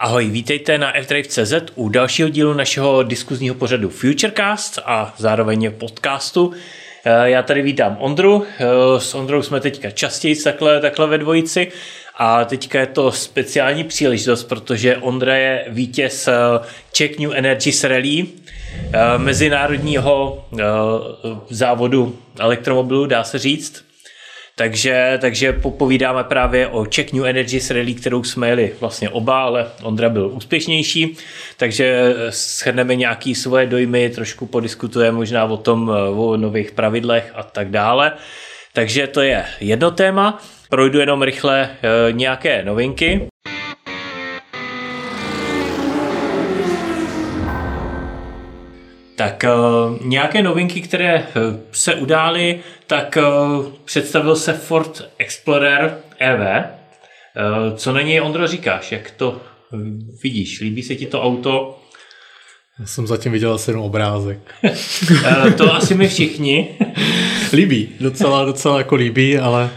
Ahoj, vítejte na FDrive.cz u dalšího dílu našeho diskuzního pořadu Futurecast a zároveň podcastu. Eh, já tady vítám Ondru, eh, s Ondrou jsme teďka častěji takhle, takhle ve dvojici a teďka je to speciální příležitost, protože Ondra je vítěz eh, Czech New Energy Rally, mezinárodního závodu elektromobilů, dá se říct. Takže, takže popovídáme právě o Czech New Energies Rally, kterou jsme jeli vlastně oba, ale Ondra byl úspěšnější, takže shrneme nějaký svoje dojmy, trošku podiskutujeme možná o tom, o nových pravidlech a tak dále. Takže to je jedno téma. Projdu jenom rychle eh, nějaké novinky. Tak uh, nějaké novinky, které uh, se udály, tak uh, představil se Ford Explorer EV. Co na něj, Ondro, říkáš? Jak to vidíš? Líbí se ti to auto? Já jsem zatím viděl asi jenom obrázek. to asi my všichni. líbí, docela, docela jako líbí, ale,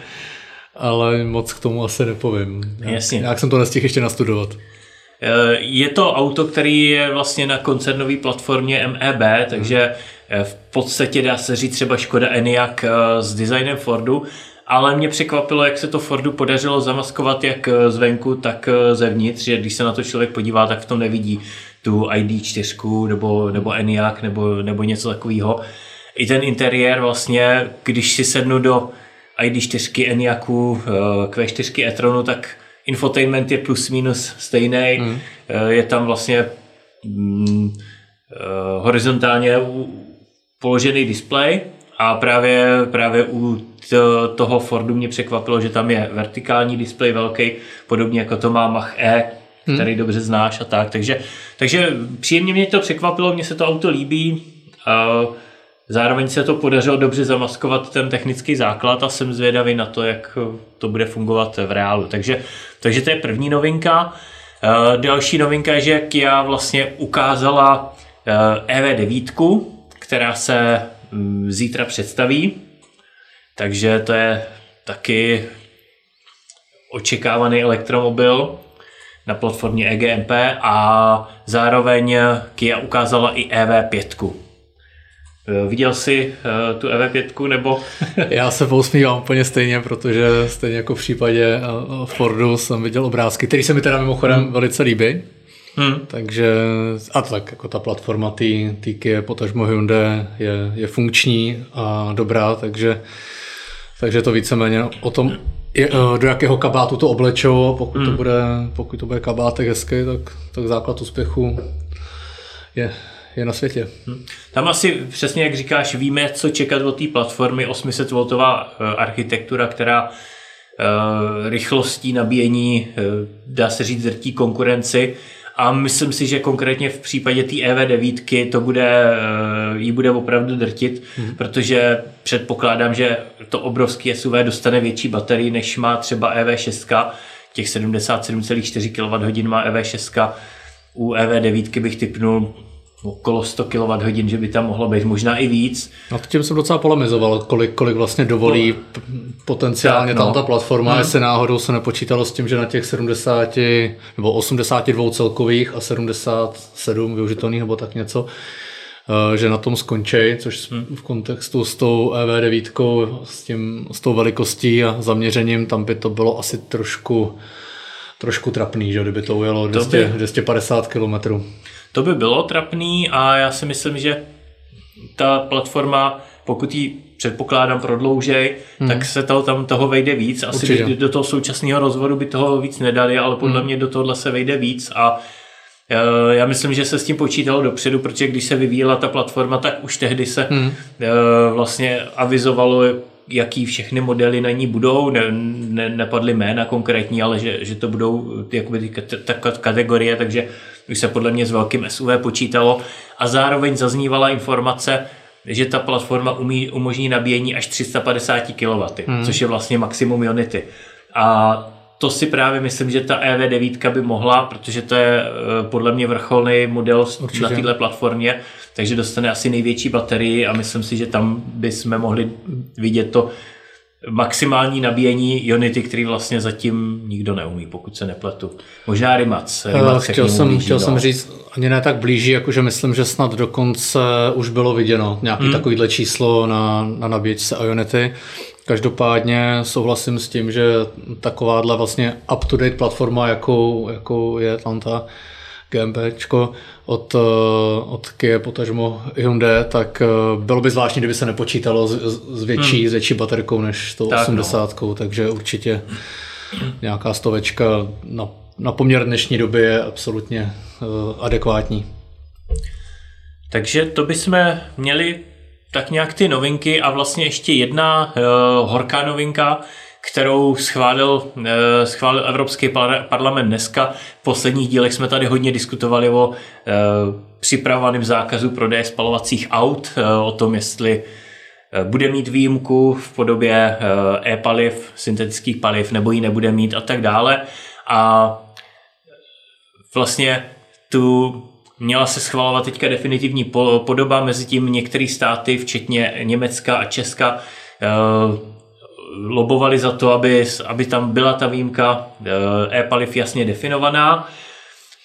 ale moc k tomu asi nepovím. Jasně. Jak jsem to nestihl ještě nastudovat. Eh, je to auto, který je vlastně na koncernové platformě MEB, takže eh, v podstatě dá se říct třeba Škoda Enyaq eh, s designem Fordu, ale mě překvapilo, jak se to Fordu podařilo zamaskovat jak zvenku, tak zevnitř, že když se na to člověk podívá, tak v tom nevidí tu ID4 nebo, nebo Enyaq nebo, nebo něco takového. I ten interiér vlastně, když si sednu do ID4 Enyaqu, Q4 e-tronu, tak infotainment je plus minus stejný, mm. je tam vlastně mm, uh, horizontálně položený displej a právě, právě u toho Fordu mě překvapilo, že tam je vertikální displej velký, podobně jako to má Mach E, hmm. který hmm. dobře znáš a tak. Takže, takže příjemně mě to překvapilo, mně se to auto líbí. Uh, Zároveň se to podařilo dobře zamaskovat ten technický základ a jsem zvědavý na to, jak to bude fungovat v reálu. Takže, takže to je první novinka. Eh, další novinka je, že Kia vlastně ukázala EV9, eh, e která se mm, zítra představí. Takže to je taky očekávaný elektromobil na platformě EGMP a zároveň Kia ukázala i EV5. Eh, viděl jsi uh, tu EV5 nebo? Já se pousmívám úplně stejně, protože stejně jako v případě uh, Fordu jsem viděl obrázky, které se mi teda mimochodem hmm. velice líbí. Hmm. Takže a tak jako ta platforma ty Kia potažmo Hyundai je, je funkční a dobrá, takže, takže to víceméně o tom, je, do jakého kabátu to oblečou, pokud, hmm. to bude, pokud to bude kabátek hezký, tak, tak základ úspěchu je, je na světě. Hm. Tam asi přesně, jak říkáš, víme, co čekat od té platformy 800V eh, architektura, která uh, rychlostí nabíjení, uh, dá se říct, drtí konkurenci. A myslím si, že konkrétně v případě té EV9 to bude, jí bude opravdu drtit, hmm. protože předpokládám, že to obrovský SUV dostane větší baterii, než má třeba EV6, těch 77,4 kWh má EV6, u EV9 bych typnul okolo 100 kWh, že by tam mohlo být možná i víc. No tím jsem docela polemizoval, kolik, kolik vlastně dovolí no, potenciálně tak, tam no. ta platforma, hmm. jestli náhodou se nepočítalo s tím, že na těch 70 nebo 82 celkových a 77 využitelných nebo tak něco, eh, že na tom skončí, což hmm. v kontextu s tou EV9, s, tím, s tou velikostí a zaměřením, tam by to bylo asi trošku trošku trapný, že kdyby to ujelo 200, by... 250 km. To by bylo trapný a já si myslím, že ta platforma, pokud ji předpokládám prodloužej, hmm. tak se toho, tam toho vejde víc. Asi Určitě. by do toho současného rozvodu by toho víc nedali, ale podle hmm. mě do tohohle se vejde víc a e, já myslím, že se s tím počítalo dopředu, protože když se vyvíjela ta platforma, tak už tehdy se hmm. Vlastně avizovalo, jaký všechny modely na ní budou, ne, ne, nepadly jména konkrétní, ale že, že to budou jakoby ty kategorie, takže už se podle mě s velkým SUV počítalo a zároveň zaznívala informace, že ta platforma umí, umožní nabíjení až 350 kW, hmm. což je vlastně maximum Unity. A to si právě myslím, že ta EV9 by mohla, protože to je eh, podle mě vrcholný model Určitě. na této platformě, takže dostane asi největší baterii a myslím si, že tam bychom mohli vidět to maximální nabíjení Unity, který vlastně zatím nikdo neumí, pokud se nepletu. Možná Rimac. Eh, Rimac chtěl jsem, blíží, chtěl no. jsem říct, ani ne tak blíží, jakože myslím, že snad dokonce už bylo viděno nějaký hmm. takovýhle číslo na, na nabíječce Ionity. Každopádně souhlasím s tím, že takováhle vlastně up-to-date platforma, jakou, jakou je tam ta GMPčko od, eh, od Kia potažmo Hyundai, tak eh, bylo by zvláštní, kdyby se nepočítalo s, s větší, hmm. s větší baterkou než to tak 80, no. takže určitě nějaká stovečka na, na poměr dnešní doby je absolutně uh, adekvátní. Takže to bychom měli tak nějak ty novinky a vlastně ještě jedna uh, horká novinka, kterou schválil, uh, schválil Evropský parlament dneska. V posledních dílech jsme tady hodně diskutovali o uh, připravovaném zákazu prodeje spalovacích aut, uh, o tom, jestli bude mít výjimku v podobě e-paliv, syntetických paliv, nebo ji nebude mít a tak dále. A vlastně tu Měla se schvalovat teďka definitivní podoba, mezi tím některé státy, včetně Německa a Česka, eh, lobovali za to, aby, aby tam byla ta výjimka eh, e-paliv jasně definovaná,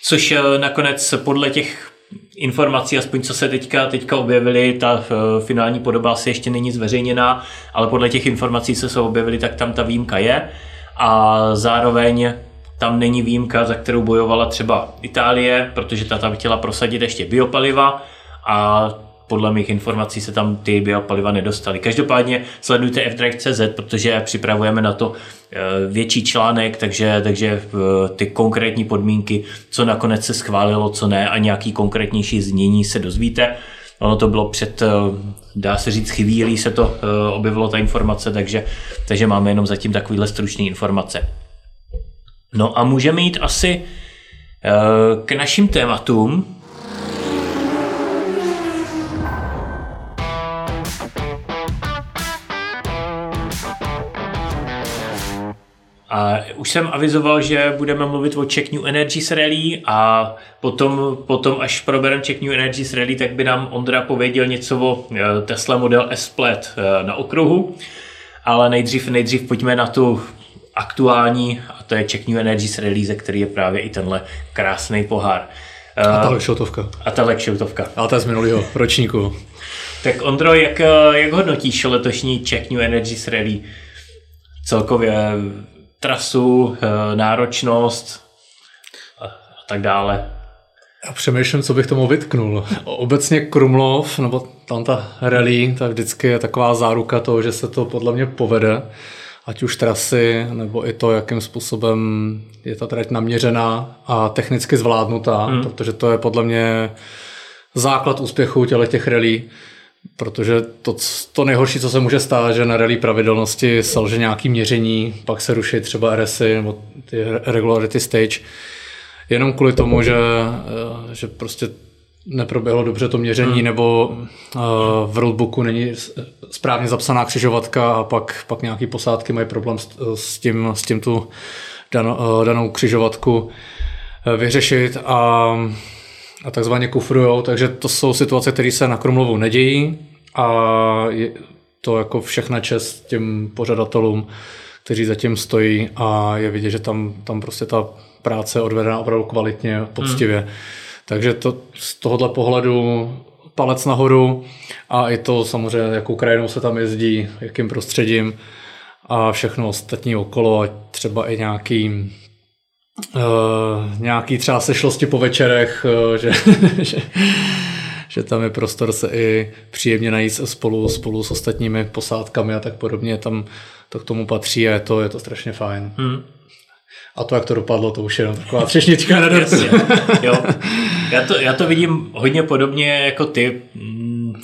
což eh, nakonec podle těch informací, aspoň co se teďka, teďka objevily, ta finální podoba asi ještě není zveřejněná, ale podle těch informací, co se objevily, tak tam ta výjimka je. A zároveň tam není výjimka, za kterou bojovala třeba Itálie, protože ta tam chtěla prosadit ještě biopaliva a podle mých informací se tam ty biopaliva nedostaly. Každopádně sledujte fdrive.cz, protože připravujeme na to eh, větší článek, takže, takže eh, ty konkrétní podmínky, co nakonec se schválilo, co ne a nějaký konkrétnější znění se dozvíte. Ono to bylo před, eh, dá se říct, chvílí se to objevilo ta informace, takže, takže máme jenom zatím takovýhle stručné informace. No a můžeme jít asi k našim tématům. A už jsem avizoval, že budeme mluvit o Czech New Energies Rally a potom, potom až probereme Czech New Energies Rally, tak by nám Ondra pověděl něco o eh, Tesla Model S Plaid eh, na okruhu. Ale nejdřív, nejdřív pojďme na tu aktuální, a to je Czech New Energies release, který je právě i tenhle krásný pohár. A ta šoutovka. A ta šoutovka. A ta z minulého ročníku. Tak Ondro, jak, jak hodnotíš letošní Czech New Energies Rally? Celkově trasu, eh, náročnost a tak dále. Já přemýšlím, co bych tomu vytknul. Obecně Krumlov, nebo tam ta rally, ta vždycky je taková záruka toho, že se to podle mě povede ať už trasy, nebo i to, jakým způsobem je ta trať naměřená a technicky zvládnutá, hmm. protože to je podle mě základ úspěchu těle těch rally, protože to, to nejhorší, co se může stát, že na rally pravidelnosti selže nějaký měření, pak se ruší třeba RSy nebo ty regularity stage, jenom kvůli tomu, že, eh, že prostě neproběhlo dobře to měření, hmm. nebo uh, v roadbooku není správně zapsaná křižovatka a pak, pak nějaký posádky mají problém s, s, tím, s tím tu danou, uh, danou křižovatku vyřešit a, a takzvaně kufrujou, takže to jsou situace, které se na Krumlovu nedějí a je to jako všechna čest těm pořadatelům, kteří zatím stojí a je vidět, že tam, tam prostě ta práce je odvedena opravdu kvalitně, poctivě. Hmm. Takže to z tohohle pohledu palec nahoru a i to samozřejmě, jakou krajinou se tam jezdí, jakým prostředím a všechno ostatní okolo a třeba i nějaký uh, nějaký třeba sešlosti po večerech, uh, že, že, že tam je prostor se i příjemně najít spolu, spolu s ostatními posádkami a tak podobně, tam to k tomu patří a je to, je to strašně fajn. Hmm. A to, jak to dopadlo, to už je taková třešnička na dortu. jo. Já, to, já to vidím hodně podobně jako ty. Mm,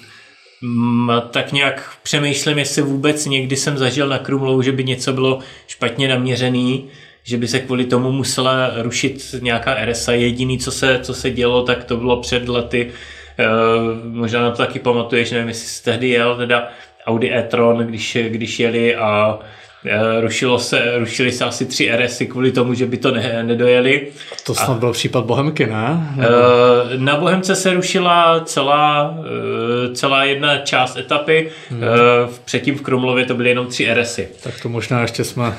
tak nějak přemýšlím, jestli vůbec někdy jsem zažil na Krumlou, že by něco bylo špatně naměřený, že by se kvůli tomu musela rušit nějaká RSA. Jediný, co se, co se dělo, tak to bylo před lety. Uh, možná na to taky pamatuješ, nevím, jestli jsi tehdy jel, teda Audi e-tron, když, když jeli a Eh, rušilo se, rušili se asi tři RSy kvůli tomu, že by to ne, nedojeli. To snad a, byl případ Bohemky, ne? Nebo... Eh, na Bohemce se rušila celá, celá jedna část etapy, hmm. předtím v Krumlově to byly jenom tři RSy. Tak to možná ještě jsme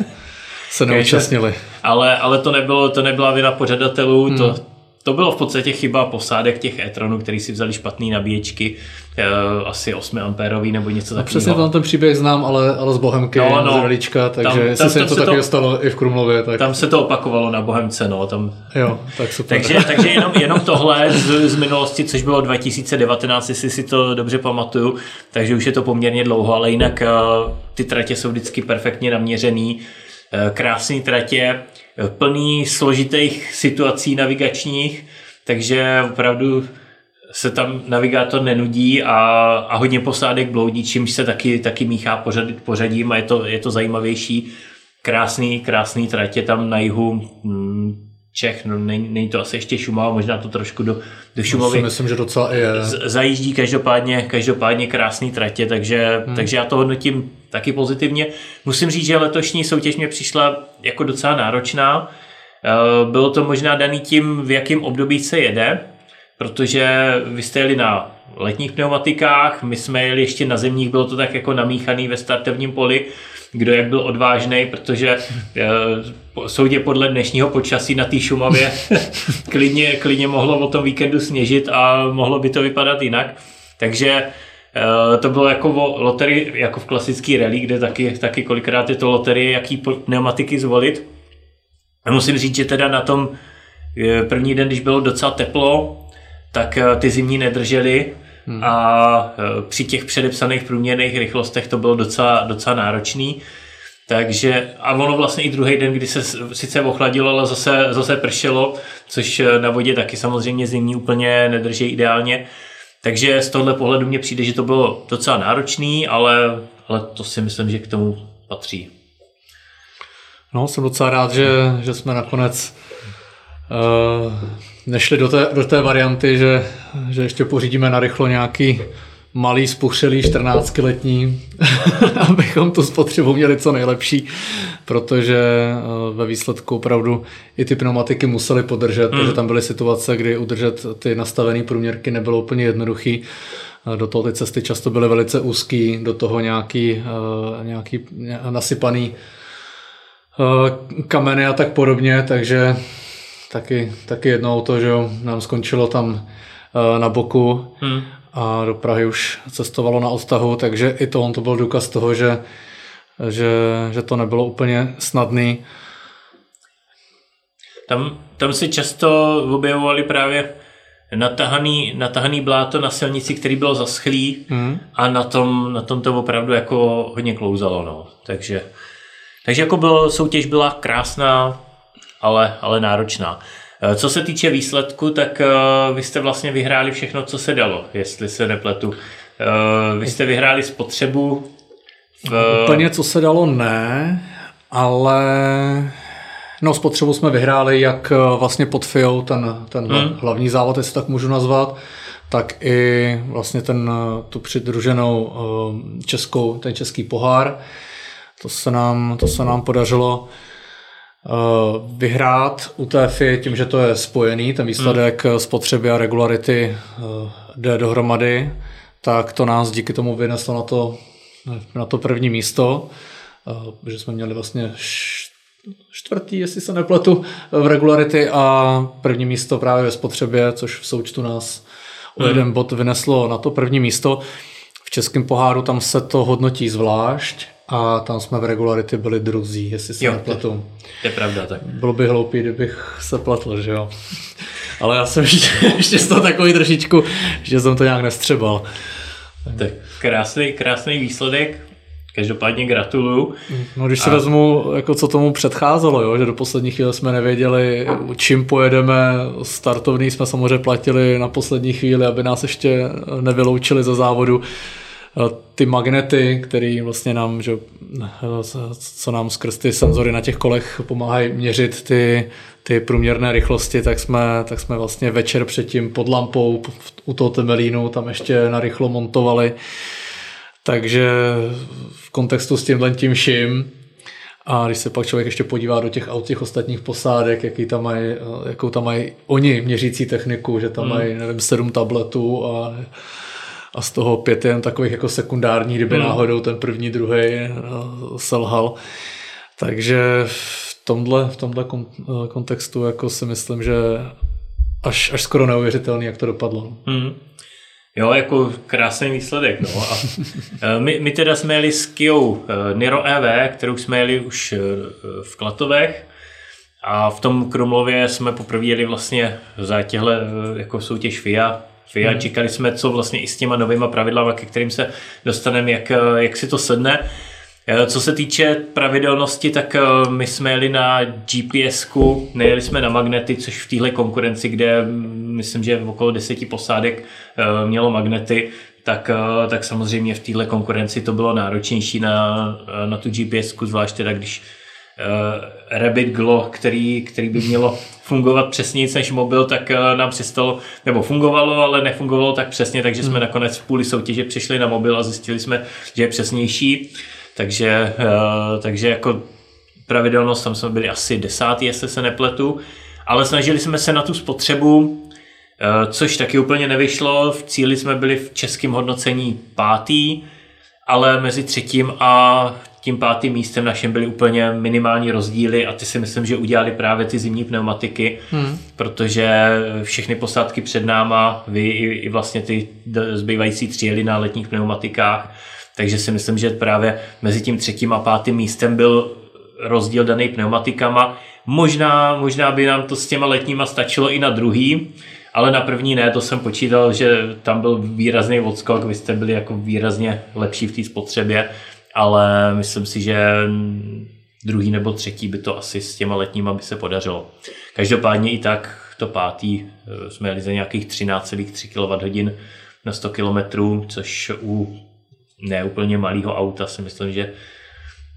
se neúčastnili. Ale, ale to, nebylo, to nebyla vina pořadatelů, hmm. to, to bylo v podstatě chyba posádek těch e-tronů, který si vzali špatné nabíječky, eh, asi 8 amperový nebo něco takového. Přesně tam ten příběh znám, ale, ale z Bohemky, no, no, z Ralička, takže tam, jestli tam, se tam to taky stalo i v Krumlově. Tak... Tam se to opakovalo na Bohemce, no. Tam... Jo, tak super. takže, takže jenom, jenom tohle z, z, minulosti, což bylo 2019, jestli si to dobře pamatuju, takže už je to poměrně dlouho, ale jinak uh, ty tratě jsou vždycky perfektně naměřený, uh, krásný tratě, plný složitých situací navigačních, takže opravdu se tam navigátor nenudí a, a hodně posádek bloudí, čímž se taky, taky míchá pořad, pořadím a je to, je to zajímavější. Krásný, krásný tratě tam na jihu hmm, Čech, no není, není to asi ještě Šumava, možná to trošku do, do Šumavy. No, myslím, že docela i je. Zajíždí každopádně, každopádně krásný tratě, takže, hmm. takže já to hodnotím taky pozitivně. Musím říct, že letošní soutěž mě přišla jako docela náročná. Eh, bylo to možná daný tím, v jakém období se jede, protože vy jste jeli na letních pneumatikách, my jsme jeli ještě na zimních, bylo to tak jako namíchaný ve startovním poli, kdo jak byl odvážný, protože eh, soudě podle dnešního počasí na té Šumavě klidně, klidně mohlo o tom víkendu sněžit a mohlo by to vypadat jinak. Takže to bylo jako v loterii, jako v klasický rally, kde taky, taky kolikrát je to loterie, jaký pneumatiky zvolit. A musím říct, že teda na tom eh, první den, když bylo docela teplo, tak ty zimní nedržely Hmm. A při těch předepsaných průměrných rychlostech to bylo docela, docela náročný. Takže a ono vlastně i druhý den, kdy se sice ochladilo, ale zase, zase pršelo, což na vodě taky samozřejmě zimní úplně nedrží ideálně. Takže z tohle pohledu mně přijde, že to bylo docela náročný, ale, ale to si myslím, že k tomu patří. No, jsem docela rád, že, že jsme nakonec uh, nešli do té, do té varianty, že, že ještě pořídíme na rychlo nějaký malý, spuchřelý 14-letní, abychom tu spotřebu měli co nejlepší, protože eh, ve výsledku opravdu i ty pneumatiky museli podržet, mm. protože tam byly situace, kdy udržet ty nastavené průměrky nebylo úplně jednoduchý. Eh, do toho ty cesty často byly velice úzký, do toho nějaký, eh, nějaký nasypaný kameny a tak podobně, takže taky, taky jedno auto, že nám skončilo tam na boku hmm. A do Prahy už cestovalo na odtahu, takže i to on to byl důkaz toho, že, že, že to nebylo úplně snadný. Tam, tam si často objevovali právě natahaný, natahaný bláto na silnici, který byl zaschlý hmm. a na tom, na tom to opravdu jako hodně klouzalo. No. Takže, takže jako bylo, soutěž byla krásná, ale, ale náročná. Eh, co se týče výsledku, tak eh, vy jste vlastně vyhráli všechno, co se dalo, jestli se nepletu. Eh, vy jste vyhráli spotřebu. V... Úplně co se dalo ne, ale no spotřebu jsme vyhráli jak vlastně pod FIO, ten, ten hmm. hlavní závod, jestli tak můžu nazvat, tak i vlastně ten, tu přidruženou českou, ten český pohár. To se nám, to se nám podařilo vyhrát u TFI tím, že to je spojený, ten výsledek hmm. spotřeby a regularity eh, jde dohromady, tak to nás díky tomu vyneslo na to, na to první místo, eh, že jsme měli vlastně čtvrtý, jestli se nepletu, v regularity a první místo právě ve spotřebě, což v součtu nás o jeden hmm. bod vyneslo na to první místo. V českém poháru tam se to hodnotí zvlášť a tam jsme v regularity byli druzí, jestli se nepletu. To je pravda, tak. Bylo by hloupý, kdybych se pletl, že jo. Ale já jsem ještě, ještě z toho takový trošičku, že jsem to nějak nestřebal. Tak krásný, krásný výsledek. Každopádně gratuluju. No když si a... vezmu, jako co tomu předcházelo, jo, že do poslední chvíle jsme nevěděli, čím pojedeme, startovný jsme samozřejmě platili na poslední chvíli, aby nás ještě nevyloučili ze závodu. Eh, ty magnety, které vlastně nám, že, eh, co nám skrz ty senzory na těch kolech pomáhají měřit ty, ty průměrné rychlosti, tak jsme, tak jsme vlastně večer předtím pod lampou u toho Temelínu tam ještě narychlo montovali. Takže v kontextu s tímhle tím vším a když se pak člověk ještě podívá do těch aut těch ostatních posádek, jaký tam mají, eh, jakou tam mají oni měřící techniku, že tam hmm. mají, nevím, sedm tabletů a a z toho pět jen takových jako sekundárních, kdyby hmm. náhodou ten první, druhý eh, selhal. Takže v tomhle, v tomhle eh, kontextu jako si myslím, že až, až skoro neuvěřitelný, jak to dopadlo. Hmm. Jo, jako krásný výsledek. No. A eh, my, my teda jsme jeli s Kijou Niro EV, kterou jsme jeli už v Klatovech. A v tom Krumlově jsme poprvé jeli vlastně za těhle jako soutěž FIA FIA. Hmm. Čekali jsme, co vlastně i s těma novýma pravidlama, ke kterým se dostaneme, jak, jak si to sedne. Eh, co se týče pravidelnosti, tak eh, my jsme jeli na GPS-ku, nejeli jsme na magnety, což v téhle konkurenci, kde mm, myslím, že okolo deseti posádek eh, mělo magnety, tak, tak samozřejmě v téhle konkurenci to bylo náročnější na, na tu GPS-ku, zvlášť teda když uh, Rabbit Glow, který, který by mělo fungovat přesně než mobil, tak uh, nám přestalo, nebo fungovalo, ale nefungovalo tak přesně, takže jsme hmm. nakonec v půli soutěže přišli na mobil a zjistili jsme, že je přesnější. Takže, uh, takže jako pravidelnost, tam jsme byli asi desátý, jestli se nepletu, ale snažili jsme se na tu spotřebu, což taky úplně nevyšlo. V cíli jsme byli v českém hodnocení pátý, ale mezi třetím a tím pátým místem našem byly úplně minimální rozdíly a ty si myslím, že udělali právě ty zimní pneumatiky, hmm. protože všechny posádky před náma, vy i, i vlastně ty zbývající tři jeli na letních pneumatikách, takže si myslím, že právě mezi tím třetím a pátým místem byl rozdíl daný pneumatikama. Možná, možná by nám to s těma letníma stačilo i na druhý, ale na první ne, to jsem počítal, že tam byl výrazný odskok, vy jste byli jako výrazně lepší v té spotřebě, ale myslím si, že druhý nebo třetí by to asi s těma letníma by se podařilo. Každopádně i tak to pátý eh, jsme jeli za nějakých 13,3 kWh na 100 km, což u neúplně malého auta si myslím, že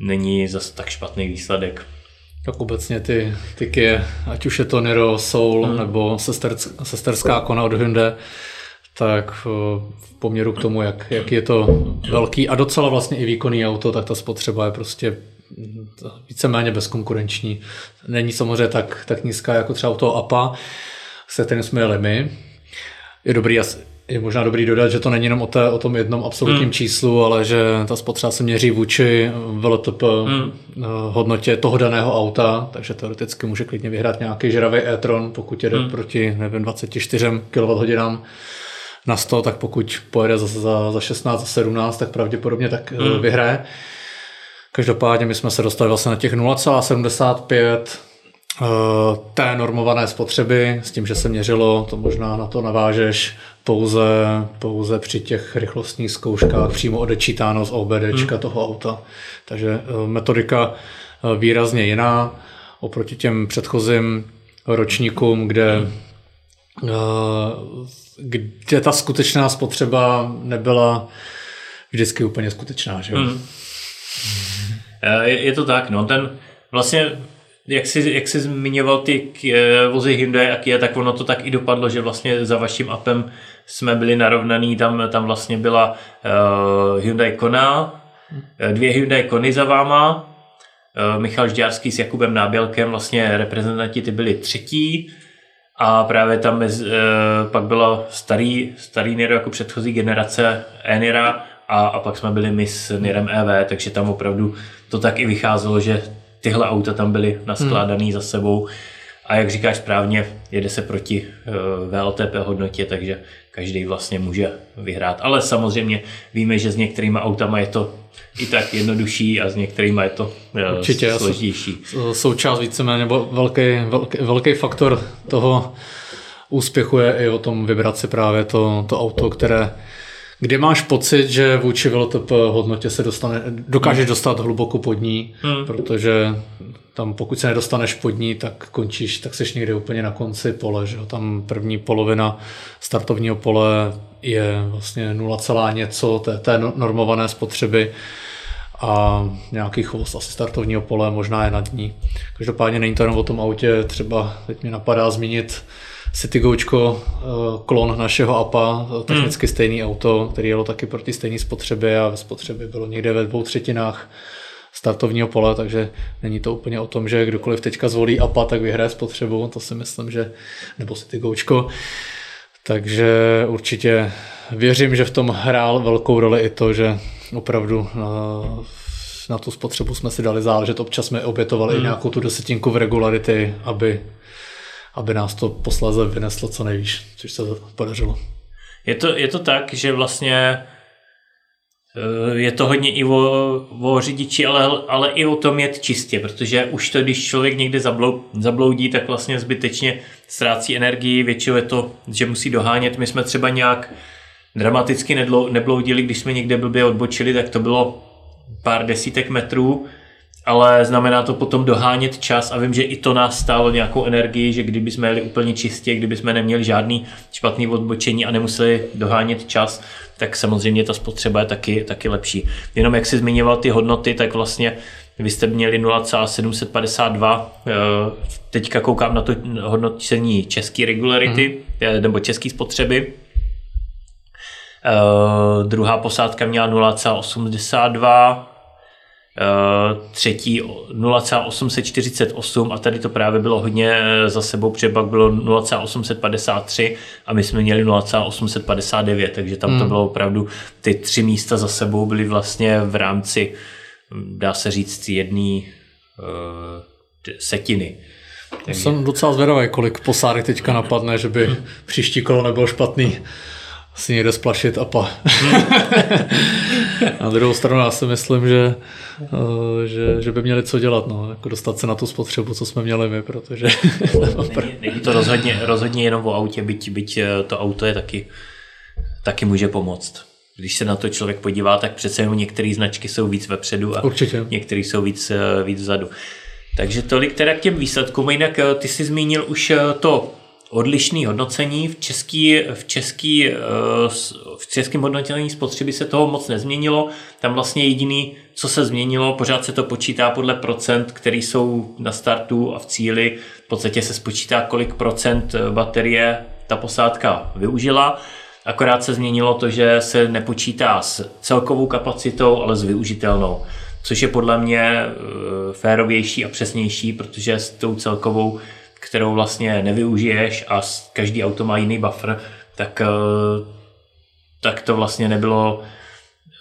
není zase tak špatný výsledek. Tak obecně ty, ty Kia, ať už je to Niro, Soul hmm. nebo sesterská kona od Hyundai, tak eh, v poměru k tomu, jak, jak je to velký a docela vlastně i výkonný auto, tak ta spotřeba je prostě mm, víceméně bezkonkurenční. Není samozřejmě tak, tak nízká jako třeba auto APA, se kterým jsme jeli my. Je dobrý, je možná dobrý dodat, že to není jenom o, té, o tom jednom absolutním hmm. číslu, ale že ta spotřeba se měří vůči VLTP hmm. Eh, hodnotě toho daného auta, takže teoreticky může klidně vyhrát nějaký žravý e-tron, pokud jede hmm. proti nevím, 24 kWh na 100, tak pokud pojede za, za, za 16, za 17, tak pravděpodobně tak hmm. vyhraje. Každopádně my jsme se dostali vlastně na těch 0,75 eh, té normované spotřeby, s tím, že se měřilo, to možná na to navážeš, pouze, pouze při těch rychlostních zkouškách přímo odečítáno z OBD hmm. toho auta. Takže eh, metodika výrazně jiná oproti těm předchozím ročníkům, kde kde ta skutečná spotřeba nebyla vždycky úplně skutečná. Že? Hmm. Je, je to tak, no ten vlastně jak jsi, jak jsi zmiňoval ty eh, vozy Hyundai a Kia, tak ono to tak i dopadlo, že vlastně za vaším appem jsme byli narovnaný, tam, tam vlastně byla uh, Hyundai Kona, eh, dvě Hyundai Kony za váma, uh, Michal Žďárský s Jakubem Nábělkem, vlastně reprezentanti ty byli třetí, a právě tam mezi, e, pak bylo starý, starý Niro jako předchozí generace Enira a, a pak jsme byli my s Nirem EV, takže tam opravdu to tak i vycházelo, že tyhle auta tam byly naskládaný hmm. za sebou a jak říkáš správně, jede se proti eh, VLTP hodnotě, takže každý vlastně může vyhrát. Ale samozřejmě víme, že s některými autama je to i tak jednodušší a s některými je to uh, Určitě, složitější. Součást víceméně, nebo velký, velký, velký faktor toho úspěchu je i o tom vybrat si právě to, to auto, které Kdy máš pocit, že vůči VLTP hodnotě se dostane, dokážeš hmm. dostat hluboko pod ní, hmm. protože tam pokud se nedostaneš pod ní, tak končíš, tak seš někde úplně na konci pole, že Tam první polovina startovního pole je vlastně 0, něco té, té no, normované spotřeby a nějaký chvost asi startovního pole možná je nad ní. Každopádně není to jenom o tom autě, třeba teď mi napadá zmínit Citygoučko, eh, klon našeho APA, eh, technicky hmm. stejný auto, který jelo taky proti stejné spotřebě a ve spotřebě bylo někde ve dvou třetinách startovního pole, takže není to úplně o tom, že kdokoliv teďka zvolí APA, tak vyhraje spotřebu, to si myslím, že, nebo Citygoučko. Takže určitě věřím, že v tom hrál velkou roli i to, že opravdu na, na tu spotřebu jsme si dali záležet. Občas jsme obětovali mm. i nějakou tu desetinku v regularity, aby, aby nás to posléze vyneslo co nejvíc, což se podařilo. Je to, je to tak, že vlastně Eh, je to hodně i o, o řidiči, ale, ale i o tom jet čistě, protože už to, když člověk někde zablou, zabloudí, tak vlastně zbytečně ztrácí energii, většinou je to, že musí dohánět. My jsme třeba nějak dramaticky nebloudili, když jsme někde blbě odbočili, tak to bylo pár desítek metrů, ale znamená to potom dohánět čas a vím, že i to nás stálo nějakou energii, že kdyby jsme jeli úplně čistě, kdyby jsme neměli žádný špatný odbočení a nemuseli dohánět čas, tak samozřejmě ta spotřeba je taky, taky lepší. Jenom jak si zmiňoval ty hodnoty, tak vlastně vy jste měli 0,752, eh, teďka koukám na to hodnocení české regularity, mm. nebo české spotřeby. Uh, druhá posádka měla 0,82, Uh, třetí 0,848 a tady to právě bylo hodně za sebou, protože pak bylo 0,853 a my jsme měli 0,859, takže tam hmm. to bylo opravdu, ty tři místa za sebou byly vlastně v rámci, dá se říct, jedné uh, setiny. Takže... Jsem docela zvědavý, kolik posádek teďka napadne, že by příští kolo nebylo špatný si někde splašit a pa. Na druhou stranu já si myslím, že, eh, že, že by měli co dělat, no, jako dostat se na tu spotřebu, co jsme měli my, protože... není, není to rozhodně, rozhodně jenom o autě, byť, byť eh, to auto je taky, taky může pomoct. Když se na to člověk podívá, tak přece jenom některé značky jsou víc vepředu a některé jsou víc, eh, víc vzadu. Takže tolik teda k těm výsledkům. Jinak ty jsi zmínil už to odlišné hodnocení. V, český, v, český, eh, v českém hodnocení spotřeby se toho moc nezměnilo. Tam vlastně jediný, co se změnilo, pořád se to počítá podle procent, které jsou na startu a v cíli. V podstatě se spočítá, kolik procent baterie ta posádka využila. Akorát se změnilo to, že se nepočítá s celkovou kapacitou, ale s využitelnou. Což je podle mě eh, férovější a přesnější, protože s tou celkovou kterou vlastně nevyužiješ a každý auto má jiný buffer, tak, eh, tak to vlastně nebylo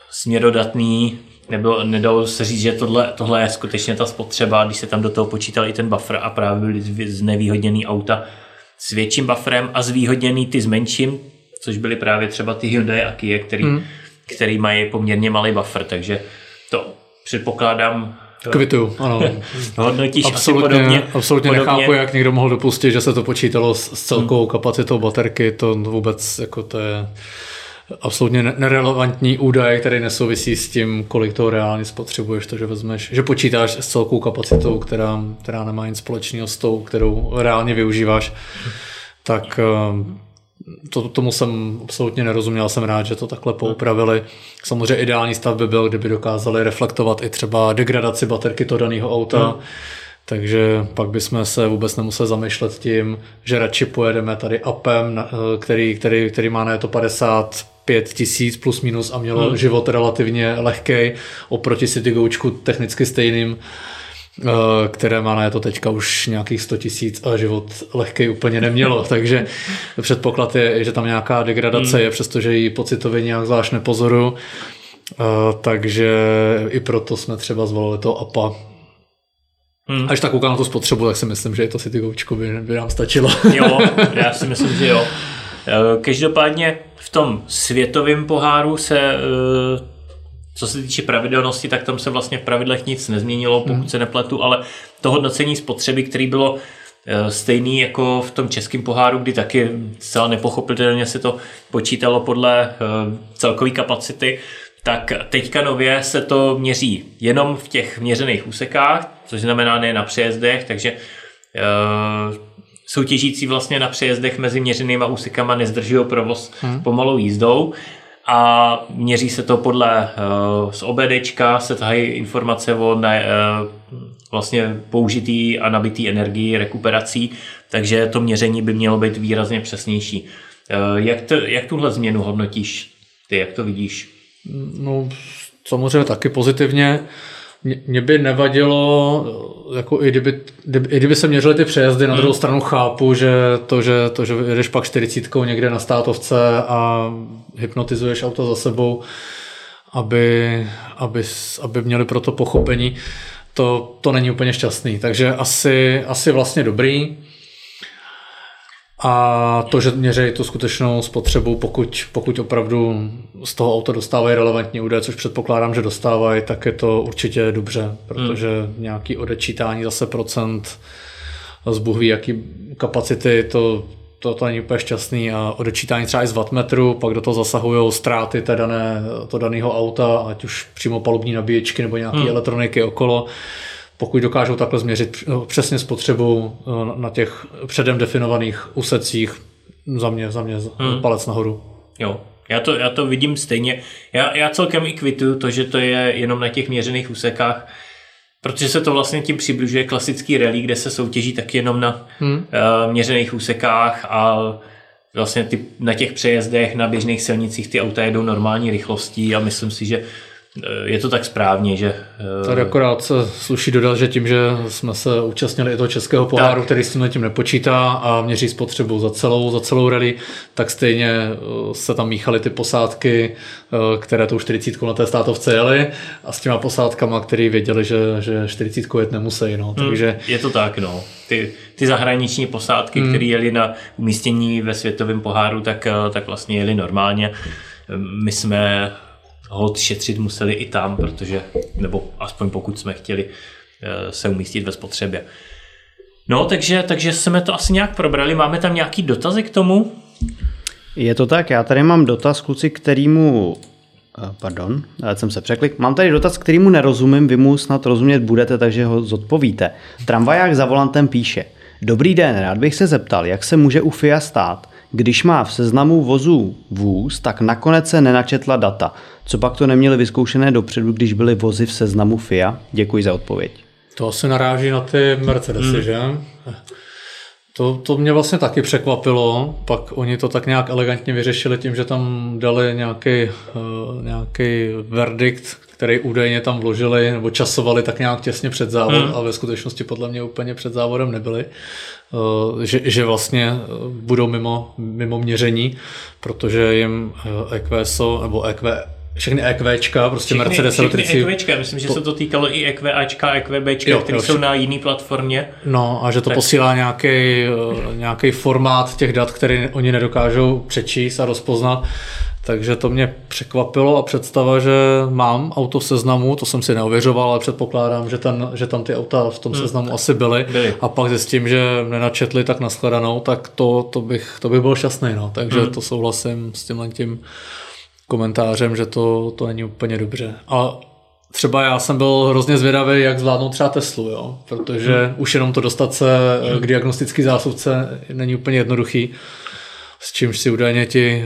směrodatný, nebylo, nedalo se říct, že tohle, tohle je skutečně ta spotřeba, když se tam do toho počítal i ten buffer a právě byly znevýhodněný auta s větším bufferem a zvýhodněný ty s menším, což byly právě třeba ty Hyundai a Kia, který, hmm. který mají poměrně malý buffer, takže to předpokládám Kvituju, ano. Hodnotíš absolutně, podobně. Absolutně podobně. nechápu, jak někdo mohl dopustit, že se to počítalo s, celkovou hmm. kapacitou baterky, to vůbec jako to je absolutně nerelevantní údaj, který nesouvisí s tím, kolik toho reálně spotřebuješ, to, že vezmeš, že počítáš s celkou kapacitou, která, která nemá nic společného s tou, kterou reálně využíváš, tak to, tomu jsem absolutně nerozuměl, jsem rád, že to takhle poupravili. Samozřejmě ideální stav by byl, kdyby dokázali reflektovat i třeba degradaci baterky toho daného auta, hmm. takže pak bychom se vůbec nemuseli zamýšlet tím, že radši pojedeme tady apem, který, který, který má na to 50 5 tisíc plus minus a mělo hmm. život relativně lehký oproti Citygoučku technicky stejným Eh, které má na to teďka už nějakých 100 tisíc a život lehký úplně nemělo, takže předpoklad je, že tam nějaká degradace hmm. je, přestože ji pocitově nějak zvlášť nepozoru, eh, takže i proto jsme třeba zvolili to APA. Hmm. Až tak koukám na tu spotřebu, tak si myslím, že i to City Goučko by, by nám stačilo. Jo, já si myslím, že jo. Eh, každopádně v tom světovém poháru se co se týče pravidelnosti, tak tam se vlastně v pravidlech nic nezměnilo, pokud hmm. se nepletu, ale to hodnocení spotřeby, který bylo eh, stejný jako v tom českém poháru, kdy taky zcela nepochopitelně se to počítalo podle eh, celkové kapacity, tak teďka nově se to měří jenom v těch měřených úsekách, což znamená ne na přejezdech, takže uh, soutěžící vlastně na přejezdech mezi měřenýma úsekama nezdržují provoz hmm. pomalou jízdou a měří se to podle uh, z OBDčka, se tahají informace o ne, uh, vlastně použitý a nabitý energii rekuperací, takže to měření by mělo být výrazně přesnější. Uh, jak, to, jak tuhle změnu hodnotíš ty, jak to vidíš? No, samozřejmě taky pozitivně. Mě by nevadilo, jako i kdyby, i kdyby se měřily ty přejezdy, na hmm. druhou stranu chápu, že to, že, to, že jedeš pak 40 někde na státovce a hypnotizuješ auto za sebou, aby, aby, aby měli pro to pochopení, to, to není úplně šťastný. Takže asi, asi vlastně dobrý. A to, že měří tu skutečnou spotřebu, pokud, pokud opravdu z toho auta dostávají relevantní údaje, což předpokládám, že dostávají, tak je to určitě dobře, protože hmm. nějaký odečítání zase procent z Bůh ví, jaký kapacity, to, to, to není úplně šťastný a odečítání třeba i z wattmetru, pak do toho zasahují ztráty té dané, to daného auta, ať už přímo palubní nabíječky nebo nějaké hmm. elektroniky okolo pokud dokážou takhle změřit eh, přesně spotřebu eh, na těch předem definovaných úsecích, za mě, za mě hmm. palec nahoru. Jo, já to, já to vidím stejně. Já, já celkem i kvituju to, že to je jenom na těch měřených úsekách, protože se to vlastně tím přibližuje klasický rally, kde se soutěží tak jenom na hmm. uh, měřených úsekách a vlastně ty, na těch přejezdech, na běžných silnicích ty auta jedou normální rychlostí a myslím si, že je to tak správně, že... Eh, Tady akorát se sluší dodat, že tím, že jsme se účastnili i toho českého poháru, tak. který s tím tím nepočítá a měří spotřebu za celou, za celou rally, tak stejně eh, se tam míchaly ty posádky, které tou 40 na té státovce jeli a s těma posádkama, který věděli, že, že 40 jet nemusí. No. Hmm, Takže... Je to tak, no. Ty, ty zahraniční posádky, hmm. které jeli na umístění ve světovém poháru, tak, tak vlastně jeli normálně. My jsme hod šetřit museli i tam, protože, nebo aspoň pokud jsme chtěli eh, se umístit ve spotřebě. No, takže, takže jsme to asi nějak probrali. Máme tam nějaký dotazy k tomu? Je to tak, já tady mám dotaz, kluci, kterýmu eh, Pardon, ale jsem se překlik. Mám tady dotaz, kterýmu nerozumím, vy mu snad rozumět budete, takže ho zodpovíte. Tramvaják za volantem píše. Dobrý den, rád bych se zeptal, jak se může u FIA stát, když má v seznamu vozů vůz, tak nakonec se nenačetla data. Co pak to neměli vyzkoušené dopředu, když byly vozy v seznamu FIA? Děkuji za odpověď. To se naráží na ty Mercedesy, hmm. že? To, to mě vlastně taky překvapilo, pak oni to tak nějak elegantně vyřešili tím, že tam dali nějaký, uh, nějaký verdikt, který údajně tam vložili nebo časovali tak nějak těsně před závodem, hmm. a ve skutečnosti podle mě úplně před závodem nebyli, uh, že, že vlastně eh, budou mimo, mimo měření, protože jim EQSO nebo EQ, všechny EQčka, prostě všechny, Mercedes všechny elektrici. EQčka, myslím, že to... se to týkalo i EQAčka, EQBčka, které jsou na jiné platformě. No a že to tak. posílá nějaký, eh, nějaký formát těch dat, který oni nedokážou přečíst a rozpoznat. Takže to mě překvapilo a představa, že mám auto v seznamu, to jsem si neověřoval, ale předpokládám, že, ten, že tam ty auta v tom hmm. seznamu asi byly. byly. A pak zjistím, že nenačetli tak nashledanou, tak to, to, bych, to bych byl šťastný. No. Takže hmm. to souhlasím s tímhle tím komentářem, že to, to není úplně dobře. A třeba já jsem byl hrozně zvědavý, jak zvládnout třeba Teslu, jo? protože hmm. už jenom to dostat se hmm. k diagnostické zásuvce není úplně jednoduchý, s čímž si údajně ti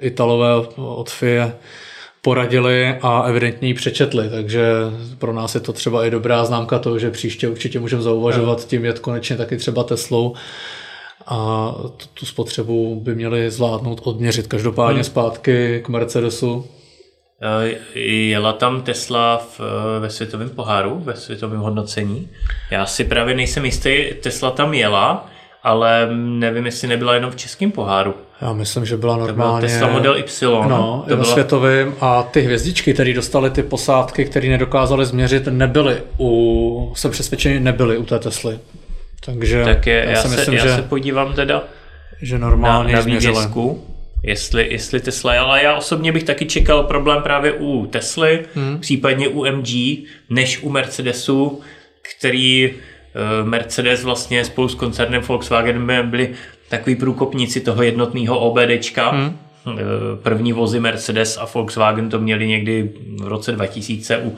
Italové od FIE poradili a evidentně ji přečetli, takže pro nás je to třeba i dobrá známka toho, že příště určitě můžeme zauvažovat tím jet konečně taky třeba Teslou, a tu, tu spotřebu by měli zvládnout odměřit. Každopádně hmm. zpátky k Mercedesu. Jela tam Tesla v, ve světovém poháru, ve světovém hodnocení. Já si právě nejsem jistý, Tesla tam jela, ale nevím, jestli nebyla jenom v českém poháru. Já myslím, že byla normálně... To Tesla Model Y. No, to bylo... světovým a ty hvězdičky, které dostaly ty posádky, které nedokázali změřit, nebyly u... Jsem přesvědčený, nebyly u té Tesly. Takže tak je, já, já, si se, myslím, já že, se podívám teda že normálně na, na vývězku, jestli, jestli Tesla, ale já osobně bych taky čekal problém právě u Tesly, hmm. případně u MG, než u Mercedesu, který uh, Mercedes vlastně spolu s koncernem Volkswagen byli takový průkopníci toho jednotného OBDčka. Hmm. Uh, první vozy Mercedes a Volkswagen to měli někdy v roce 2000 u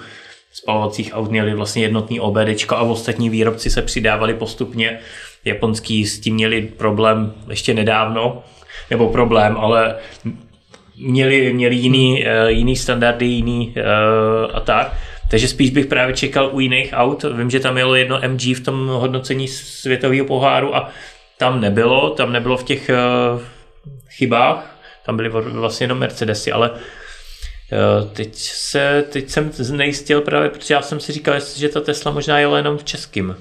spalovacích aut měli vlastně jednotný OBD a ostatní výrobci se přidávali postupně. Japonský s tím měli problém ještě nedávno, nebo problém, ale měli, měli jiný, uh, jiný standardy, jiný uh, a tak. Takže spíš bych právě čekal u jiných aut. Vím, že tam jelo jedno MG v tom hodnocení světového poháru a tam nebylo, tam nebylo v těch uh, chybách, tam byly vlastně jenom Mercedesy, ale Teď, se, teď jsem znejistil právě, protože já jsem si říkal, že ta Tesla možná jela jenom v českým.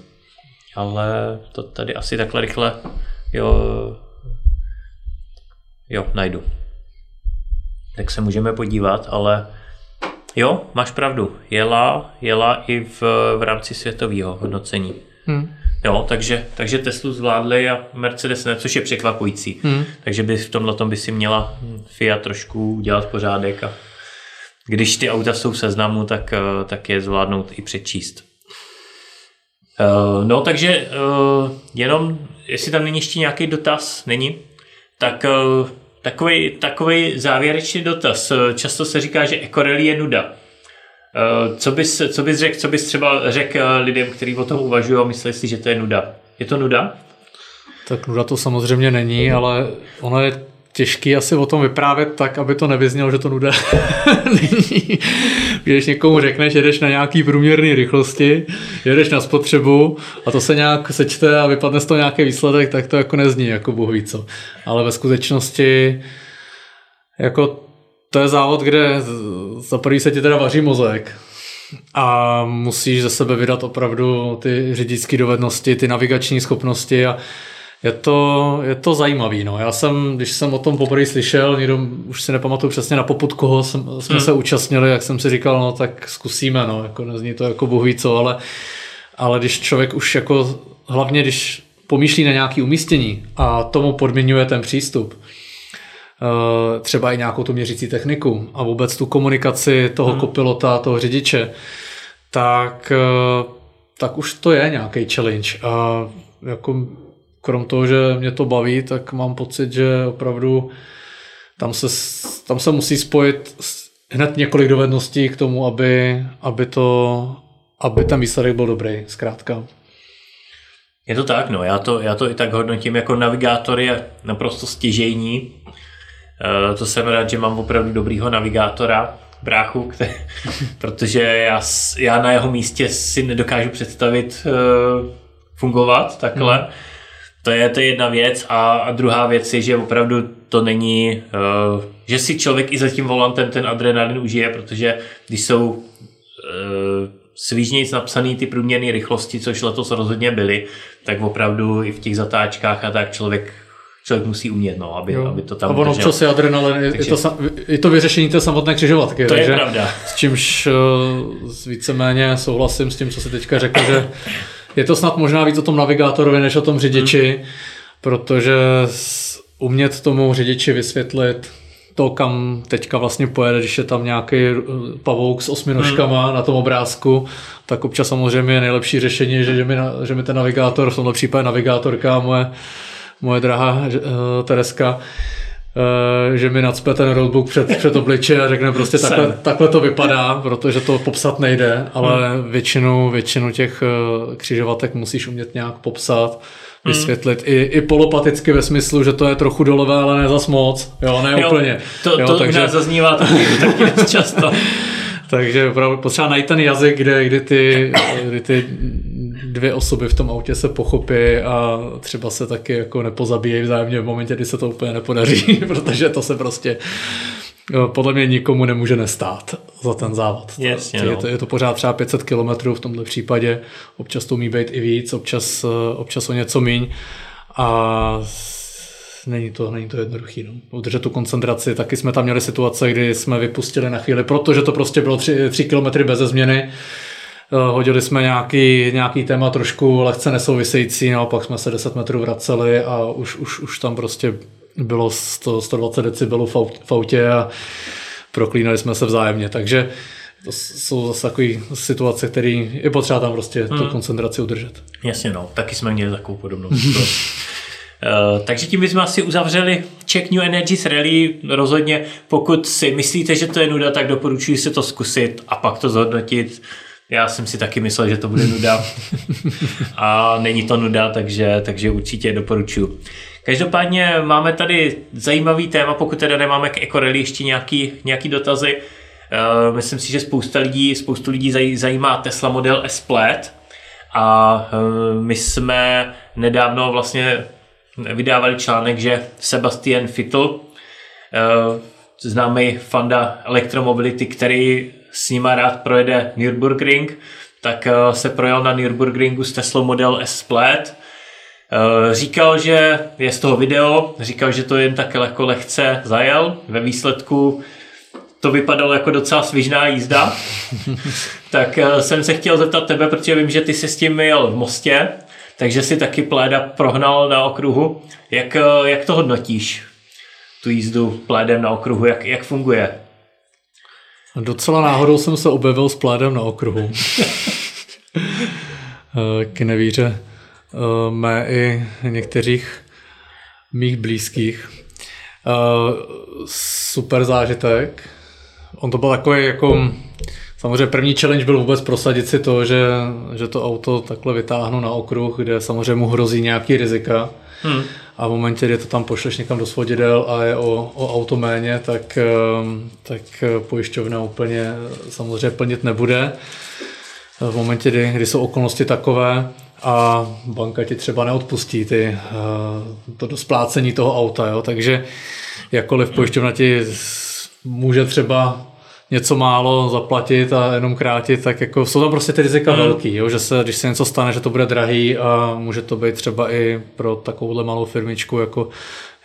Ale to tady asi takhle rychle jo, jo najdu. Tak se můžeme podívat, ale jo, máš pravdu. Jela, jela i v, v rámci světového hodnocení. Hmm. Jo, takže, takže Teslu zvládli a Mercedes ne, což je překvapující. Hmm. Takže by v tomhle tom by si měla Fiat trošku udělat pořádek a když ty auta jsou v seznamu, tak, eh, tak je zvládnout i přečíst. Uh, no, takže uh, jenom, jestli tam není ještě nějaký dotaz, není, tak takový, takový závěrečný dotaz. Často se říká, že ekorelí je nuda. Co bys, co bys řekl, co bys třeba řekl lidem, kteří o tom uvažují a myslí si, že to je nuda? Je to nuda? Tak nuda to samozřejmě není, ale ono je těžký asi o tom vyprávět tak, aby to nevyznělo, že to nuda není. Když někomu řekneš, že jdeš na nějaký průměrný rychlosti, jedeš na spotřebu a to se nějak sečte a vypadne z toho nějaký výsledek, tak to jako nezní, jako Bůh ví co. Ale ve skutečnosti jako to je závod, kde za prvý se ti teda vaří mozek a musíš ze sebe vydat opravdu ty řidičské dovednosti, ty navigační schopnosti a je to, je to zajímavý. No. Já jsem, když jsem o tom poprvé slyšel, někdo, už si nepamatuju přesně na poput koho jsem, jsme hmm. se účastnili, jak jsem si říkal, no tak zkusíme, no, jako nezní to jako bohu co, ale, ale když člověk už jako, hlavně když pomýšlí na nějaké umístění a tomu podmiňuje ten přístup, eh, třeba i nějakou tu měřící techniku a vůbec tu komunikaci toho hmm. kopilota, toho řidiče, tak, eh, tak už to je nějaký challenge. A jako krom toho, že mě to baví, tak mám pocit, že opravdu tam se, tam se musí spojit hned několik dovedností k tomu, aby, aby, to, aby ten výsledek byl dobrý, zkrátka. Je to tak, no, já to, já to i tak hodnotím jako navigátor je naprosto stěžejní. E, to jsem rád, že mám opravdu dobrýho navigátora, bráchu, který, protože já, já na jeho místě si nedokážu představit e, fungovat takhle. Hmm to je, to je jedna věc a, a druhá věc je, že opravdu to není, uh, že si člověk i za tím volantem ten adrenalin užije, protože když jsou uh, svížnějc napsaný ty průměrné rychlosti, což letos rozhodně byly, tak opravdu i v těch zatáčkách a tak člověk člověk musí umět, no, aby, aby to tam A ono držel. si adrenalin, takže... je, to, je to vyřešení té samotné křižovatky. To takže, je pravda. S čímž uh, víceméně souhlasím s tím, co si teďka řekl, že je to snad možná víc o tom navigátorovi, než o tom řidiči, hmm. protože umět tomu řidiči vysvětlit to, kam teďka vlastně pojede, když je tam nějaký eh, pavouk s osmi nožkama hmm. na tom obrázku, tak občas samozřejmě je nejlepší řešení, že, že, mi, že mi ten navigátor, v tomto případě navigátorka, moje, moje drahá uh, Tereska, uh, že mi nacpe ten roadbook před, před obliče a řekne prostě takhle, takhle to vypadá, protože to popsat nejde, ale hmm. většinu, většinu těch uh, křižovatek musíš umět nějak popsat hmm. vysvětlit hmm. i, i polopaticky ve smyslu, že to je trochu dolové, ale ne zas moc. Jo, ne jo, úplně. To, jo, to takže... u nás zaznívá taky, taky často. takže opravdu potřeba najít ten jazyk, kde, kde, ty, kde ty dvě osoby v tom autě se pochopí a třeba se taky jako nepozabíjejí vzájemně v momentě, kdy se to úplně nepodaří, protože to se prostě podle mě nikomu nemůže nestát za ten závod. Yes, je, to, je to pořád třeba 500 km v tomto případě, občas to umí být i víc, občas, občas o něco míň. A není to, není to jednoduchý. No. Udržet tu koncentraci, taky jsme tam měli situace, kdy jsme vypustili na chvíli, protože to prostě bylo 3, 3 km bez změny, Eh, hodili jsme nějaký, nějaký téma trošku lehce nesouvisející, no pak jsme se 10 metrů vraceli a už, už, už tam prostě bylo 100, 120 decibelů v autě a proklínali jsme se vzájemně, takže to jsou zase takové situace, které je potřeba tam prostě hmm. tu koncentraci udržet. Jasně, no, taky jsme měli takovou podobnou takže tím bychom asi uzavřeli Check New Energies Rally. Rozhodně, pokud si myslíte, že to je nuda, tak doporučuji si to zkusit a pak to zhodnotit. Já jsem si taky myslel, že to bude nuda. A není to nuda, takže, takže určitě doporučuji. Každopádně máme tady zajímavý téma, pokud teda nemáme k Ecorelli ještě nějaký, nějaký dotazy. Uh, myslím si, že spousta lidí, spoustu lidí zajímá Tesla model S Plaid a uh, my jsme nedávno vlastně vydávali článek, že Sebastian Fittel uh, známý fanda elektromobility, který s nima rád projede Nürburgring, tak uh, se projel na Nürburgringu s Tesla Model S Split. Uh, říkal, že je z toho video, říkal, že to jen tak jako lehce zajel. Ve výsledku to vypadalo jako docela svižná jízda. tak jsem se chtěl zeptat tebe, protože vím, že ty se s tím jel v Mostě, takže si taky pléda prohnal na okruhu. Jak, jak to hodnotíš? Tu jízdu plédem na okruhu, jak, jak funguje? Docela náhodou jsem se objevil s plédem na okruhu. K nevíře mé i některých mých blízkých. Super zážitek. On to byl takový jako Samozřejmě první challenge byl vůbec prosadit si to, že, že to auto takhle vytáhnu na okruh, kde samozřejmě mu hrozí nějaký rizika. Hmm. A v momentě, kdy to tam pošleš někam do svodidel a je o, o auto méně, tak, ehm, tak pojišťovna úplně samozřejmě plnit nebude. V momentě, kdy, kdy jsou okolnosti takové a banka ti třeba neodpustí ty, eh, to do splácení toho auta, jo? takže jakkoliv pojišťovna ti může třeba něco málo zaplatit a jenom krátit, tak jako jsou tam prostě ty rizika mm. velký, jo? že se, když se něco stane, že to bude drahý a může to být třeba i pro takovouhle malou firmičku, jako,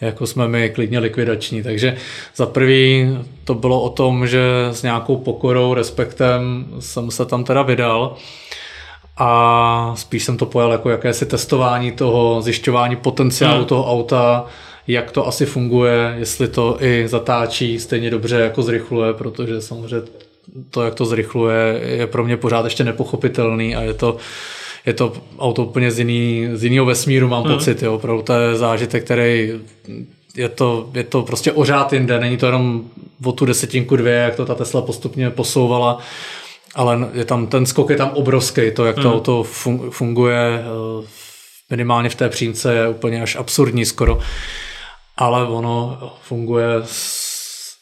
jako jsme my klidně likvidační. Takže za prvý to bylo o tom, že s nějakou pokorou, respektem jsem se tam teda vydal a spíš jsem to pojal jako jakési testování toho, zjišťování potenciálu mm. toho auta, jak to asi funguje, jestli to i zatáčí stejně dobře jako zrychluje, protože samozřejmě to, jak to zrychluje, je pro mě pořád ještě nepochopitelný a je to, je to auto úplně z, jiný, z jiného vesmíru, mám hmm. pocit. Jo. Opravdu to je zážitek, který je to, je to prostě ořád jinde, není to jenom o tu desetinku dvě, jak to ta Tesla postupně posouvala, ale je tam, ten skok je tam obrovský, to, jak to hmm. auto funguje eh, minimálně v té přímce je úplně až absurdní skoro ale ono funguje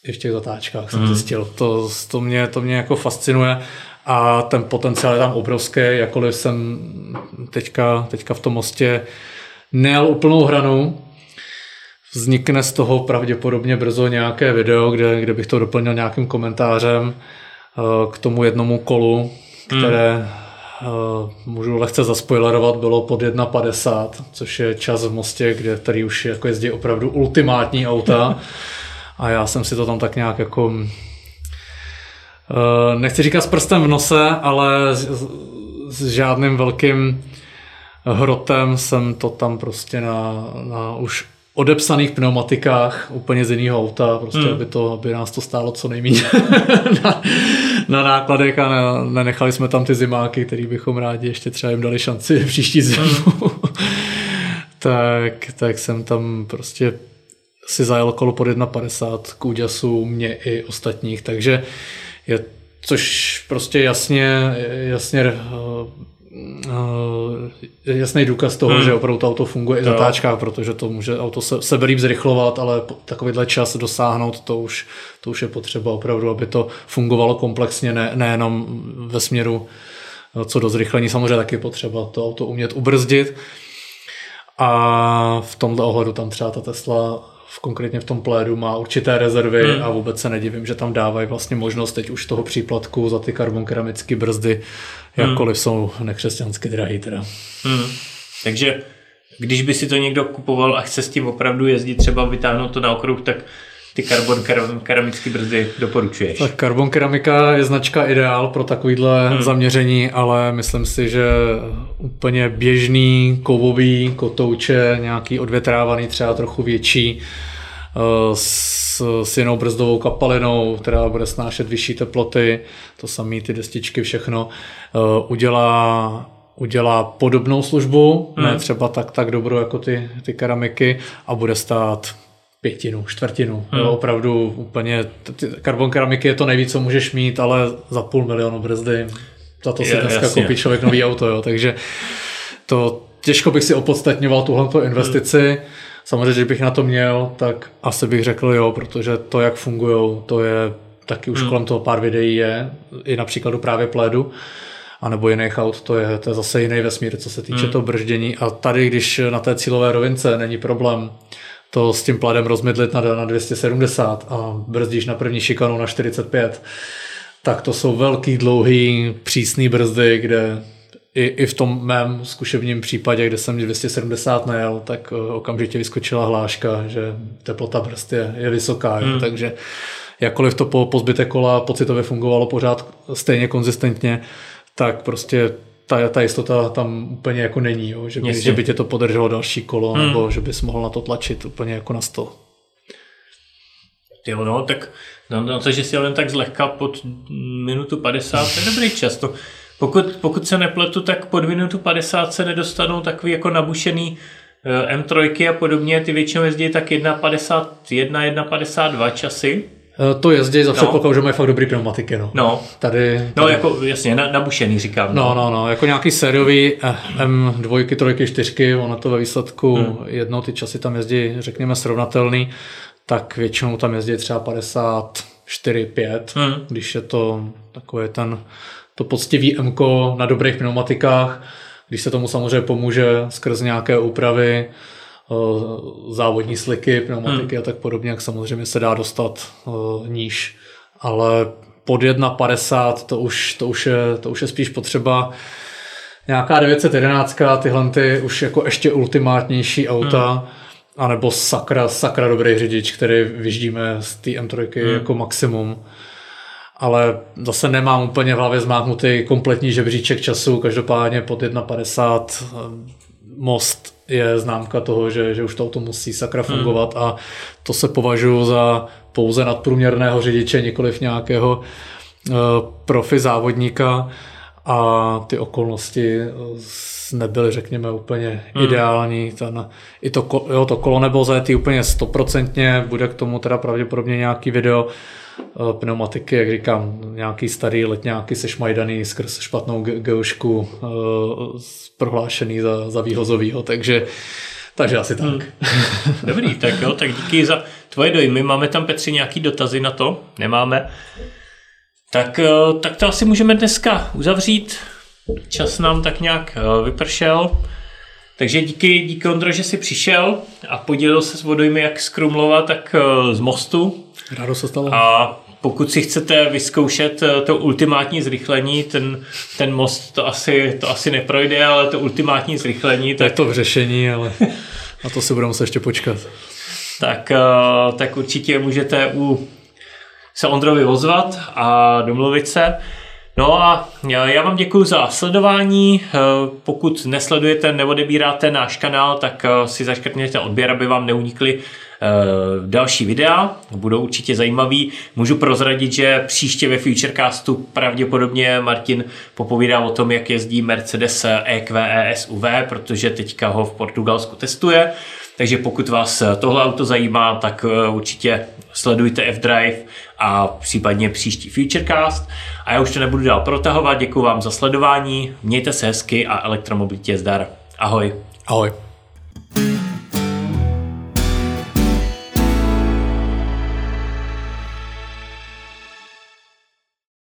i v těch zatáčkách, jsem mm. zjistil. To, to, mě, to mě jako fascinuje a ten potenciál je tam obrovský, jakkoliv jsem teďka, teďka v tom mostě nejel úplnou hranu, vznikne z toho pravděpodobně brzo nějaké video, kde, kde bych to doplnil nějakým komentářem eh, k tomu jednomu kolu, které hmm Eh, můžu lehce zaspoilerovat, bylo pod 1,50, což je čas v Mostě, kde tady už jako jezdí opravdu ultimátní auta. A já jsem si to tam tak nějak jako eh, nechci říkat s prstem v nose, ale s, s žádným velkým hrotem jsem to tam prostě na, na už odepsaných pneumatikách úplně z jiného auta, prostě hmm. aby, to, aby nás to stálo co nejméně na, na nákladech a ne, nenechali jsme tam ty zimáky, který bychom rádi ještě třeba jim dali šanci příští zimu. Hmm. tak, tak jsem tam prostě si zajel kolo pod 1,50 k úděsu mě i ostatních, takže je, což prostě jasně, jasně uh, jasný důkaz toho, hmm. že opravdu to auto funguje i v zatáčkách, protože to může auto se, sebe líp zrychlovat, ale takovýhle čas dosáhnout, to už, to už je potřeba opravdu, aby to fungovalo komplexně, ne, nejenom ve směru eh, co do zrychlení, samozřejmě taky potřeba to auto umět ubrzdit. A v tomto ohledu tam třeba ta Tesla v, konkrétně v tom plédu má určité rezervy hmm. a vůbec se nedivím, že tam dávají vlastně možnost teď už toho příplatku za ty karbonkeramické brzdy, jakkoliv hmm. jsou nekřesťansky drahý teda. Hmm. Takže když by si to někdo kupoval a chce s tím opravdu jezdit, třeba vytáhnout to na okruh, tak ty karbon keramické brzdy doporučuješ? Tak karbon keramika je značka ideál pro takovýhle hmm. zaměření, ale myslím si, že úplně běžný kovový kotouče, nějaký odvětrávaný, třeba trochu větší, s, s jinou brzdovou kapalinou, která bude snášet vyšší teploty, to samé ty destičky, všechno, eh, udělá udělá podobnou službu, hmm. ne třeba tak, tak dobrou jako ty, ty keramiky a bude stát pětinu, čtvrtinu. Hmm. Jo, opravdu úplně, karbon keramiky je to nejvíc, co můžeš mít, ale za půl milionu brzdy. Za to si je, dneska jasně. koupí člověk nový auto. Jo, takže to těžko bych si opodstatňoval tuhle investici. Hmm. Samozřejmě, že bych na to měl, tak asi bych řekl jo, protože to, jak fungují, to je taky už hmm. kolem toho pár videí je, i například právě plédu anebo jiných aut, to je, to je zase jiný vesmír, co se týče hmm. toho brždění. A tady, když na té cílové rovince není problém to s tím pladem rozmydlit na, na 270 a brzdíš na první šikanu na 45, tak to jsou velký, dlouhý, přísný brzdy, kde i, i v tom mém zkušebním případě, kde jsem 270 nejel, tak eh, okamžitě vyskočila hláška, že teplota brzd je, je vysoká, hmm. takže jakkoliv to po, po zbytek kola pocitově fungovalo pořád stejně konzistentně, tak prostě ta, ta jistota tam úplně jako není, jo? Že, by, že by tě to podrželo další kolo, hmm. nebo že bys mohl na to tlačit úplně jako na sto. Jo, no, tak no, no, to, že si jen tak zlehka pod minutu 50, to je dobrý čas. To, pokud, pokud se nepletu, tak pod minutu 50 se nedostanou takový jako nabušený eh, M3 a podobně, ty většinou jezdí tak 1.51, 1.52 časy. Eh, to jezdí za předpokladu, no. že mají fakt dobrý pneumatiky. No, no. Tady, tady, no jako jasně, na, nabušený říkám. No. no, no, no, jako nějaký sériový eh, M2, 3, 4, ono to ve výsledku hmm. jednou ty časy tam jezdí, řekněme, srovnatelný, tak většinou tam jezdí třeba 54, 5, hmm. když je to takové ten to poctivý M na dobrých pneumatikách, když se tomu samozřejmě pomůže skrz nějaké úpravy, eh, závodní sliky, pneumatiky hmm. a tak podobně, jak samozřejmě se dá dostat eh, níž. Ale pod 1,50 to už, to, už je, to už je spíš potřeba nějaká 911, tyhle ty už jako ještě ultimátnější auta, hmm. anebo sakra, sakra dobrý řidič, který vyždíme z té M3 hmm. jako maximum ale zase nemám úplně v hlavě zmáknutý kompletní žebříček času, každopádně pod 1,50 eh, most je známka toho, že, že už to auto musí sakra hmm. fungovat hmm. a to se považuji za pouze nadprůměrného řidiče, nikoliv nějakého uh, profi závodníka a ty okolnosti eh, nebyly, řekněme, úplně hmm. ideální. Ten, I to, jo, to kolo nebylo zajetý úplně stoprocentně, bude k tomu teda pravděpodobně nějaký video, Eh, pneumatiky, jak říkám, nějaký starý letňáky se šmajdaný skrz špatnou geušku uh, prohlášený za, za výhozovýho, takže takže asi tak. Hmm. Dobrý, tak jo, tak díky za tvoje dojmy. Máme tam, Petři, nějaký dotazy na to? Nemáme. Tak, eh, tak to asi můžeme dneska uzavřít. Čas nám tak nějak vypršel. Takže díky, díky Ondro, že jsi přišel a podělil se s vodojmi jak z Krumlova, tak z mostu. Rádo se stalo. A pokud si chcete vyzkoušet eh, to ultimátní zrychlení, ten, ten most to asi, to asi neprojde, ale to ultimátní zrychlení... Tak... Je to v řešení, ale na to si budeme se ještě počkat. Tak, eh, tak určitě můžete u se Ondrovi ozvat a domluvit se. No a já vám děkuji za sledování. Eh, pokud nesledujete, neodebíráte náš kanál, tak si zaškrtněte odběr, aby vám neunikly další videa, budou určitě zajímavý. Můžu prozradit, že příště ve Futurecastu pravděpodobně Martin popovídá o tom, jak jezdí Mercedes EQE SUV, protože teďka ho v Portugalsku testuje. Takže pokud vás tohle auto zajímá, tak eh, určitě sledujte F-Drive a případně příští Futurecast. A já už to nebudu dál protahovat, děkuji vám za sledování, mějte se hezky a elektromobilitě zdar. Ahoj. Ahoj.